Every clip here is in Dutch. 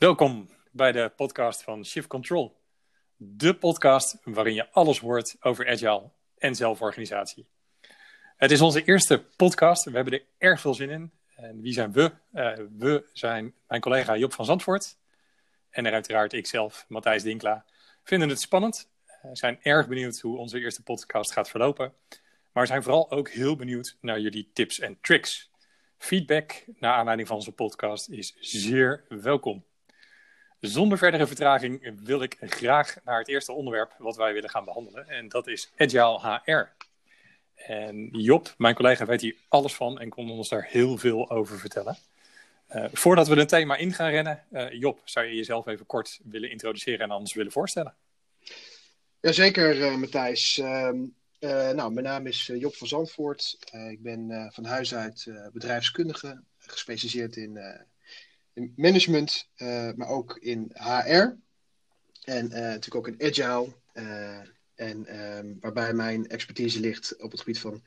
Welkom bij de podcast van Shift Control. De podcast waarin je alles hoort over agile en zelforganisatie. Het is onze eerste podcast. We hebben er erg veel zin in. En wie zijn we? Uh, we zijn mijn collega Job van Zandvoort. En er uiteraard ikzelf, Matthijs Dinkla. Vinden het spannend. Zijn erg benieuwd hoe onze eerste podcast gaat verlopen. Maar zijn vooral ook heel benieuwd naar jullie tips en tricks. Feedback naar aanleiding van onze podcast is zeer welkom. Zonder verdere vertraging wil ik graag naar het eerste onderwerp wat wij willen gaan behandelen. En dat is Agile HR. En Job, mijn collega, weet hier alles van en kon ons daar heel veel over vertellen. Uh, voordat we het thema in gaan rennen, uh, Job, zou je jezelf even kort willen introduceren en anders willen voorstellen? Jazeker, uh, Matthijs. Ehm, nou, mijn naam is Job van Zandvoort. ik ben van huis uit bedrijfskundige, gespecialiseerd in in management, uh, maar ook in HR. En uh, natuurlijk ook in agile. Uh, en um, waarbij mijn expertise ligt op het gebied van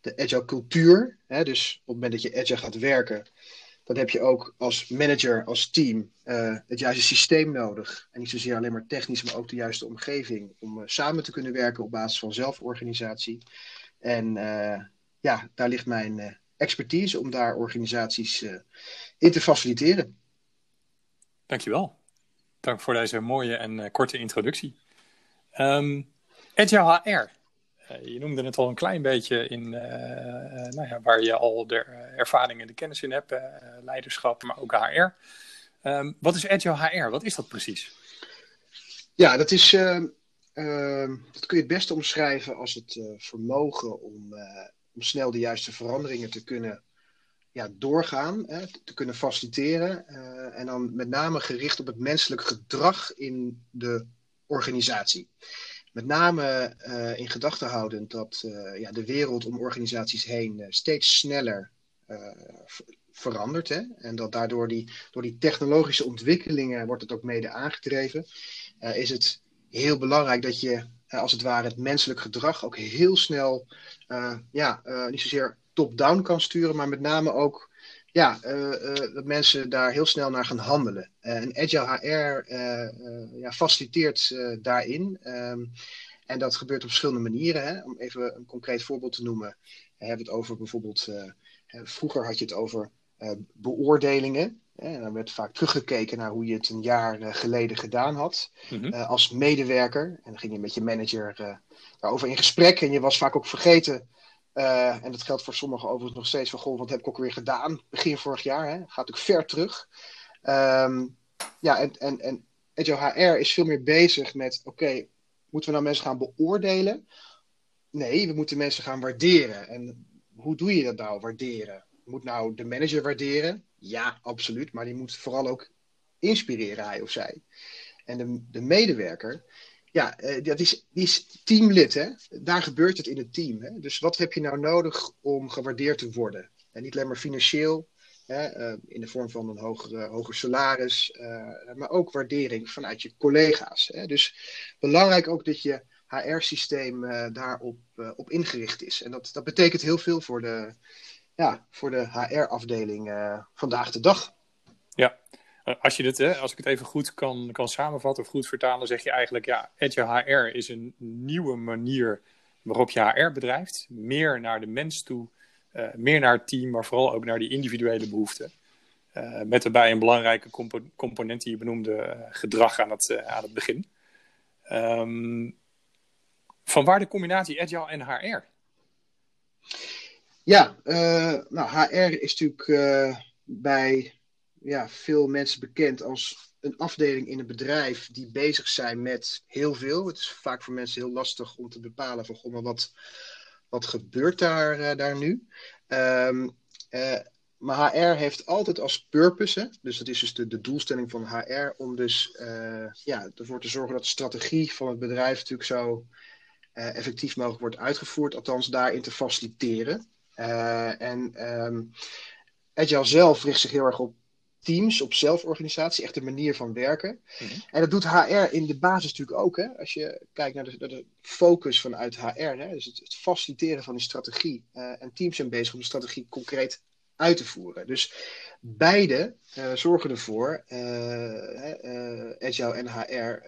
de agile cultuur. Hè? Dus op het moment dat je agile gaat werken, dan heb je ook als manager, als team, het juiste systeem nodig. En niet zozeer alleen maar technisch, maar ook de juiste omgeving. Om samen te kunnen werken op basis van zelforganisatie. En ja, daar ligt mijn expertise om daar organisaties in te faciliteren. Dankjewel. Dank voor deze mooie en uh, korte introductie. Um, Agile HR. Uh, je noemde het al een klein beetje in uh, nou ja, waar je al de ervaring en de kennis in hebt, leiderschap, maar ook HR. Um, ehm, wat is Agile HR? Wat is dat precies? Ja, dat is ehm, dat kun je het beste omschrijven als het vermogen om, om snel de juiste veranderingen te kunnen ja, doorgaan, hè, te kunnen faciliteren. Uh, en dan met name gericht op het menselijk gedrag in de organisatie. Met name uh, in gedachten houdend dat uh, ja, de wereld om organisaties heen steeds sneller verandert. Hè? En dat daardoor die, door die technologische ontwikkelingen wordt het ook mede aangedreven. is het heel belangrijk dat je als het ware het menselijk gedrag ook heel snel, ja, niet zozeer top-down kan sturen, maar met name ook ja, uh, uh, dat mensen daar heel snel naar gaan handelen. Uh, en Agile HR ja, faciliteert daarin. Um, en dat gebeurt op verschillende manieren. Hè. Om even een concreet voorbeeld te noemen. We hebben het over bijvoorbeeld, vroeger had je het over beoordelingen. En dan werd vaak teruggekeken naar hoe je het een jaar geleden gedaan had. Mm -hmm. als medewerker. En dan ging je met je manager daarover in gesprek. En je was vaak ook vergeten uh, en dat geldt voor sommigen overigens nog steeds van, goh, wat heb ik ook weer gedaan begin vorig jaar. Hè? Gaat ook ver terug. Um, ja, en, en, en Agile HR is veel meer bezig met, oké, moeten we nou mensen gaan beoordelen? Nee, we moeten mensen gaan waarderen. En hoe doe je dat nou, waarderen? Moet nou de manager waarderen? Ja, absoluut. Maar die moet vooral ook inspireren, hij of zij. En de, de medewerker, ja, uh, dat is, die is teamlid. Hè? Daar gebeurt het in het team. Hè? Dus wat heb je nou nodig om gewaardeerd te worden? En niet alleen maar financieel, hè, uh, in de vorm van een hoger, hoger salaris, uh, maar ook waardering vanuit je collega's. Hè? Dus belangrijk ook dat je HR-systeem daarop op ingericht is. En dat, dat betekent heel veel voor de, ja, voor de HR-afdeling vandaag de dag. Ja, eh, als, je dit, hè, als ik het even goed kan, kan samenvatten of goed vertalen, zeg je eigenlijk, ja, Agile HR is een nieuwe manier waarop je HR bedrijft. Meer naar de mens toe, uh, meer naar het team, maar vooral ook naar die individuele behoeften. Uh, met daarbij een belangrijke compo component die je benoemde, gedrag aan het, aan het begin. Um, van waar de combinatie Agile en HR? Ja, nou, HR is natuurlijk bij ja, veel mensen bekend als een afdeling in een bedrijf die bezig zijn met heel veel. Het is vaak voor mensen heel lastig om te bepalen van goh, wat, wat gebeurt daar, uh, daar nu? Um, uh, maar HR heeft altijd als purpose, dus dat is dus de, de doelstelling van HR, om dus uh, ja, ervoor te zorgen dat de strategie van het bedrijf natuurlijk zo effectief mogelijk wordt uitgevoerd, althans daarin te faciliteren. en um, Agile zelf richt zich heel erg op teams, op zelforganisatie, echt een manier van werken. Mm -hmm. En dat doet HR in de basis natuurlijk ook. Hè? Als je kijkt naar de, naar de focus vanuit HR, hè? dus het, het, faciliteren van die strategie. Uh, en teams zijn bezig om de strategie concreet uit te voeren. Dus beide zorgen ervoor, Agile en HR,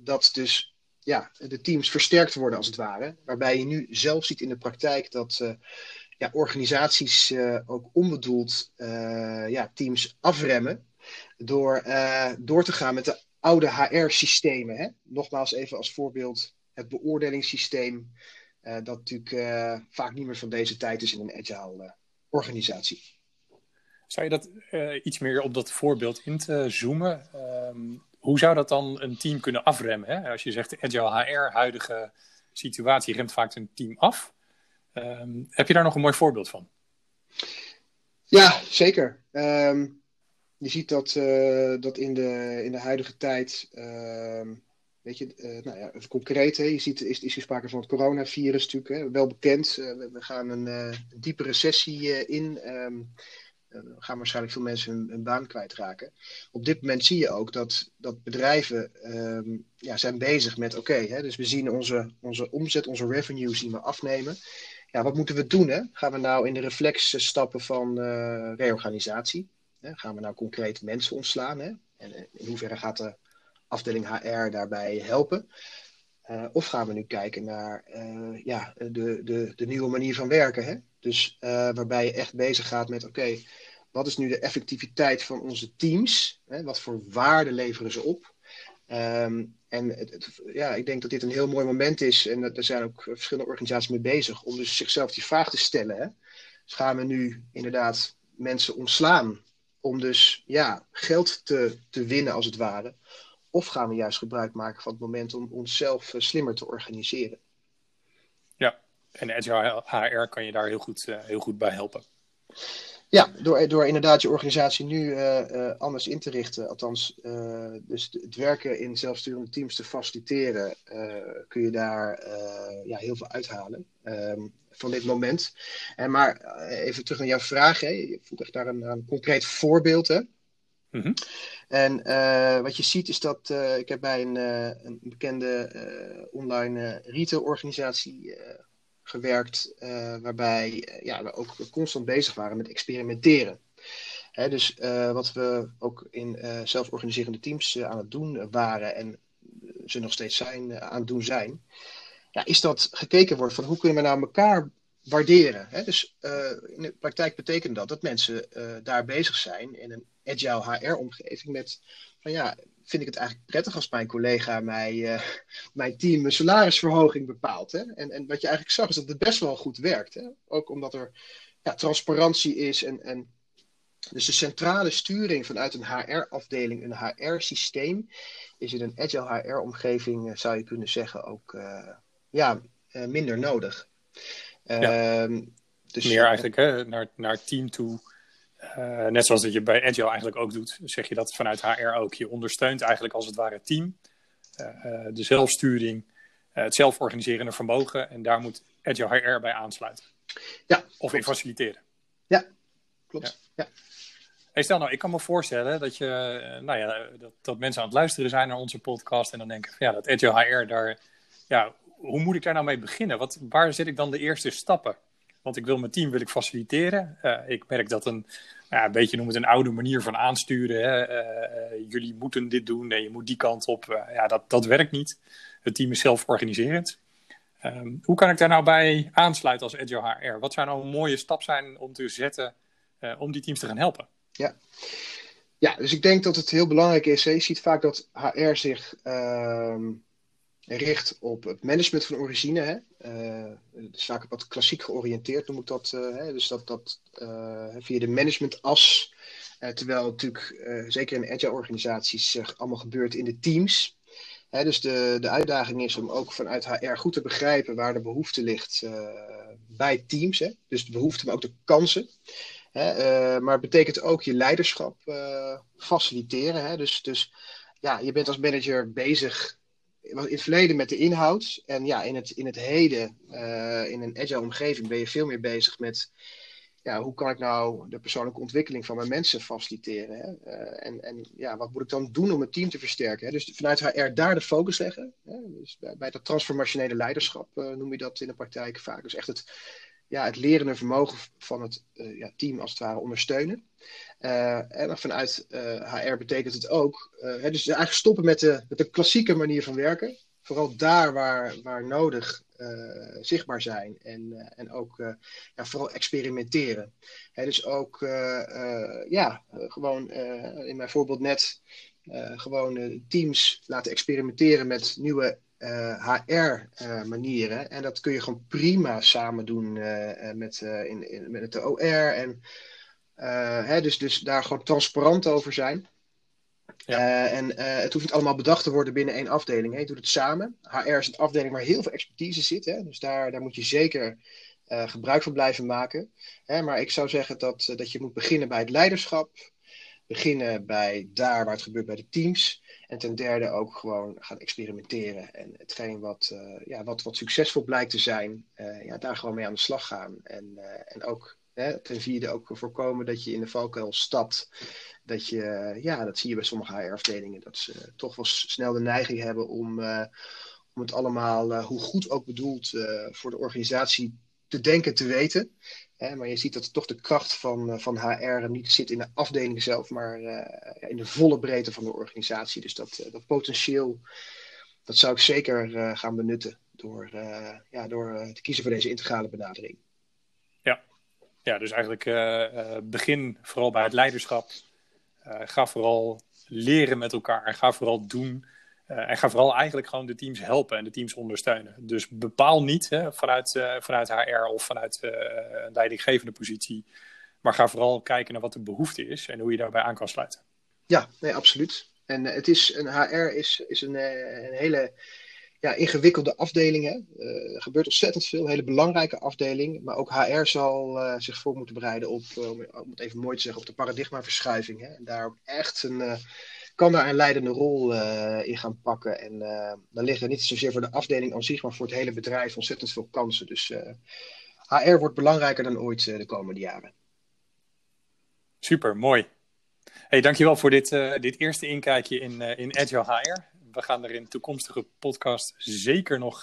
dat dus ja, de teams versterkt worden als het ware. Waarbij je nu zelf ziet in de praktijk dat ja, organisaties ook onbedoeld ja, teams afremmen door door te gaan met de oude HR-systemen. Nogmaals even als voorbeeld het beoordelingssysteem, dat natuurlijk vaak niet meer van deze tijd is in een agile organisatie. Zou je dat iets meer op dat voorbeeld in te zoomen? Um, hoe zou dat dan een team kunnen afremmen? Hè? Als je zegt de agile HR, huidige situatie, remt vaak een team af. Um, heb je daar nog een mooi voorbeeld van? Ja, zeker. Um, je ziet dat, dat in, de, in de huidige tijd Weet je, uh, nou ja, concreet, hè, je ziet, is, is er sprake van het coronavirus natuurlijk, hè, wel bekend. Uh, we, gaan een, uh, diepe recessie in. Um, gaan waarschijnlijk veel mensen hun, hun, baan kwijtraken. Op dit moment zie je ook dat, dat bedrijven um, ja, zijn bezig met, oké, dus we zien onze, onze omzet, onze revenue zien we afnemen. Ja, wat moeten we doen? Hè? Gaan we nou in de reflex stappen van reorganisatie? Hè? Gaan we nou concreet mensen ontslaan? Hè? En in hoeverre gaat de afdeling HR daarbij helpen? Of gaan we nu kijken naar ja, de, de, de nieuwe manier van werken? Hè? Dus waarbij je echt bezig gaat met: oké, wat is nu de effectiviteit van onze teams? Hè? Wat voor waarde leveren ze op? Um, en het, ja, ik denk dat dit een heel mooi moment is, en er zijn ook verschillende organisaties mee bezig, om dus zichzelf die vraag te stellen. Hè? Dus gaan we nu inderdaad mensen ontslaan om dus ja, geld te, te winnen, als het ware? Of gaan we juist gebruik maken van het moment om onszelf uh, slimmer te organiseren? Ja, en Agile HR kan je daar heel goed, uh, heel goed bij helpen. Ja, door, door inderdaad je organisatie nu uh, anders in te richten, althans, dus het werken in zelfsturende teams te faciliteren, kun je daar ja, heel veel uithalen um, van dit moment. En maar even terug naar jouw vraag, hè. je vroeg echt daar een, een concreet voorbeeld. Hè? Mm -hmm. En uh, wat je ziet is dat uh, ik heb bij een, uh, een bekende online retailorganisatie gewerkt, waarbij ja, we ook constant bezig waren met experimenteren. Hè, dus wat we ook in zelforganiserende teams aan het doen waren en ze nog steeds zijn, aan het doen zijn, ja, is dat gekeken wordt van hoe kunnen we nou elkaar waarderen. Hè? Dus in de praktijk betekent dat dat mensen daar bezig zijn in een agile HR-omgeving met van ja, vind ik het eigenlijk prettig als mijn collega mij, uh, mijn team een salarisverhoging bepaalt. Hè? En, en wat je eigenlijk zag is dat het best wel goed werkt. Hè? Ook omdat er ja, transparantie is en, en dus de centrale sturing vanuit een HR-afdeling, een HR-systeem, is in een agile HR-omgeving, eh, zou je kunnen zeggen, ook uh, ja, minder nodig. Ja. Uh, dus, Meer eigenlijk hè, naar, naar team toe uh, net zoals dat je bij Agile eigenlijk ook doet, zeg je dat vanuit HR ook. Je ondersteunt eigenlijk als het ware het team, uh, de zelfsturing, het zelforganiserende vermogen. En daar moet Agile HR bij aansluiten. Ja, of in faciliteren. Ja, klopt. Ja. ja. Hey, stel nou, ik kan me voorstellen dat, je, nou ja, dat, dat mensen aan het luisteren zijn naar onze podcast en dan denken van ja, dat Agile HR daar, ja, hoe moet ik daar nou mee beginnen? Wat, waar zet ik dan de eerste stappen? Want ik wil mijn team wil ik faciliteren. Uh, ik merk dat een, ja, een beetje noem het een oude manier van aansturen. Hè? Uh, jullie moeten dit doen en je moet die kant op. ja, dat, dat werkt niet. Het team is zelf organiserend. Um, hoe kan ik daar nou bij aansluiten als Agile HR? Wat zou nou een mooie stap zijn om te zetten om die teams te gaan helpen? Ja. ja, dus ik denk dat het heel belangrijk is. Je ziet vaak dat HR zich uh, richt op het management van origine. Hè? Uh, is vaak wat klassiek georiënteerd, noem ik dat. Uh, hè? Dus dat, dat uh, via de managementas. terwijl natuurlijk, zeker in agile organisaties, allemaal gebeurt in de teams. Hè? Dus de, de uitdaging is om ook vanuit HR goed te begrijpen waar de behoefte ligt bij teams. Hè? Dus de behoefte, maar ook de kansen. Hè? maar het betekent ook je leiderschap faciliteren. Hè? Dus, dus ja, je bent als manager bezig in het verleden met de inhoud. En ja, in het, in het heden, uh, in een agile omgeving, ben je veel meer bezig met ja, hoe kan ik nou de persoonlijke ontwikkeling van mijn mensen faciliteren? Hè? Uh, en, en ja, wat moet ik dan doen om het team te versterken? Hè? Dus vanuit HR daar de focus leggen. Hè? Dus bij, dat transformationele leiderschap uh, noem je dat in de praktijk vaak. Dus echt het, ja, het lerende vermogen van het ja, team als het ware ondersteunen. En vanuit HR betekent het ook, hè, dus eigenlijk stoppen met de, met de klassieke manier van werken. Vooral daar waar, waar nodig zichtbaar zijn en, en ook ja, vooral experimenteren. Dus ook ja, gewoon in mijn voorbeeld net gewoon teams laten experimenteren met nieuwe HR-manieren. Eh, en dat kun je gewoon prima samen doen met, in, in, met het OR. En, hè, dus, dus daar gewoon transparant over zijn. Ja. en het hoeft niet allemaal bedacht te worden binnen één afdeling. Hè. Je doet het samen. HR is een afdeling waar heel veel expertise zit. Hè. Dus daar, daar moet je zeker gebruik van blijven maken. Hè. Maar ik zou zeggen dat, dat je moet beginnen bij het leiderschap. Beginnen bij daar waar het gebeurt bij de teams. En ten derde ook gewoon gaan experimenteren. En hetgeen wat, uh, ja, wat, wat succesvol blijkt te zijn, ja, daar gewoon mee aan de slag gaan. En, en ook hè, ten vierde ook voorkomen dat je in de valkuil stapt. Dat je, ja, dat zie je bij sommige HR-afdelingen, dat ze toch wel snel de neiging hebben om, om het allemaal, hoe goed ook bedoeld, voor de organisatie te denken, te weten. Hè, maar je ziet dat toch de kracht van, eh, van HR niet zit in de afdeling zelf, maar in de volle breedte van de organisatie. Dus dat, dat potentieel, dat zou ik zeker gaan benutten door, ja, door te kiezen voor deze integrale benadering. Ja, dus eigenlijk begin vooral bij het leiderschap. ga vooral leren met elkaar. Ga vooral doen en ga vooral eigenlijk gewoon de teams helpen en de teams ondersteunen. Dus bepaal niet hè, vanuit, vanuit HR of vanuit een leidinggevende positie. Maar ga vooral kijken naar wat de behoefte is en hoe je daarbij aan kan sluiten. Ja, nee, absoluut. En het is, een HR is, is een, een hele ja, ingewikkelde afdeling. Hè. er gebeurt ontzettend veel, een hele belangrijke afdeling. Maar ook HR zal zich voor moeten bereiden op, om het even mooi te zeggen, op de paradigmaverschuiving. Hè. En daar ook echt een kan daar een leidende rol uh, in gaan pakken. En uh, dan liggen niet zozeer voor de afdeling aan zich, maar voor het hele bedrijf ontzettend veel kansen. Dus uh, eh, HR wordt belangrijker dan ooit de komende jaren. Super, mooi. Hey, dankjewel voor dit, dit eerste inkijkje in, in Agile HR. We gaan er in toekomstige podcast zeker nog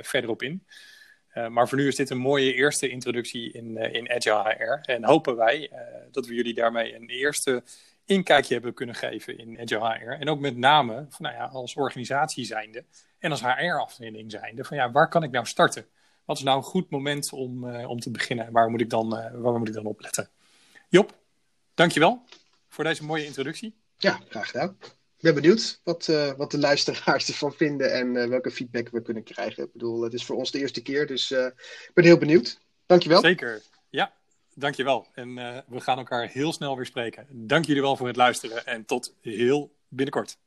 verder op in. maar voor nu is dit een mooie eerste introductie in, in Agile HR. En hopen wij dat we jullie daarmee een eerste inkijkje hebben kunnen geven in Agile HR. En ook met name van, nou ja, als organisatie zijnde en als HR-afdeling zijnde. Van ja, waar kan ik nou starten? Wat is nou een goed moment om, om te beginnen? Waar moet ik dan, uh, waar moet ik dan op letten? Job, dankjewel voor deze mooie introductie. Ja, graag gedaan. Ik ben benieuwd wat, uh, wat de luisteraars ervan vinden en welke feedback we kunnen krijgen. Ik bedoel, het is voor ons de eerste keer, dus ik ben heel benieuwd. Dankjewel. Zeker, ja dankjewel. En we gaan elkaar heel snel weer spreken. Dank jullie wel voor het luisteren en tot heel binnenkort.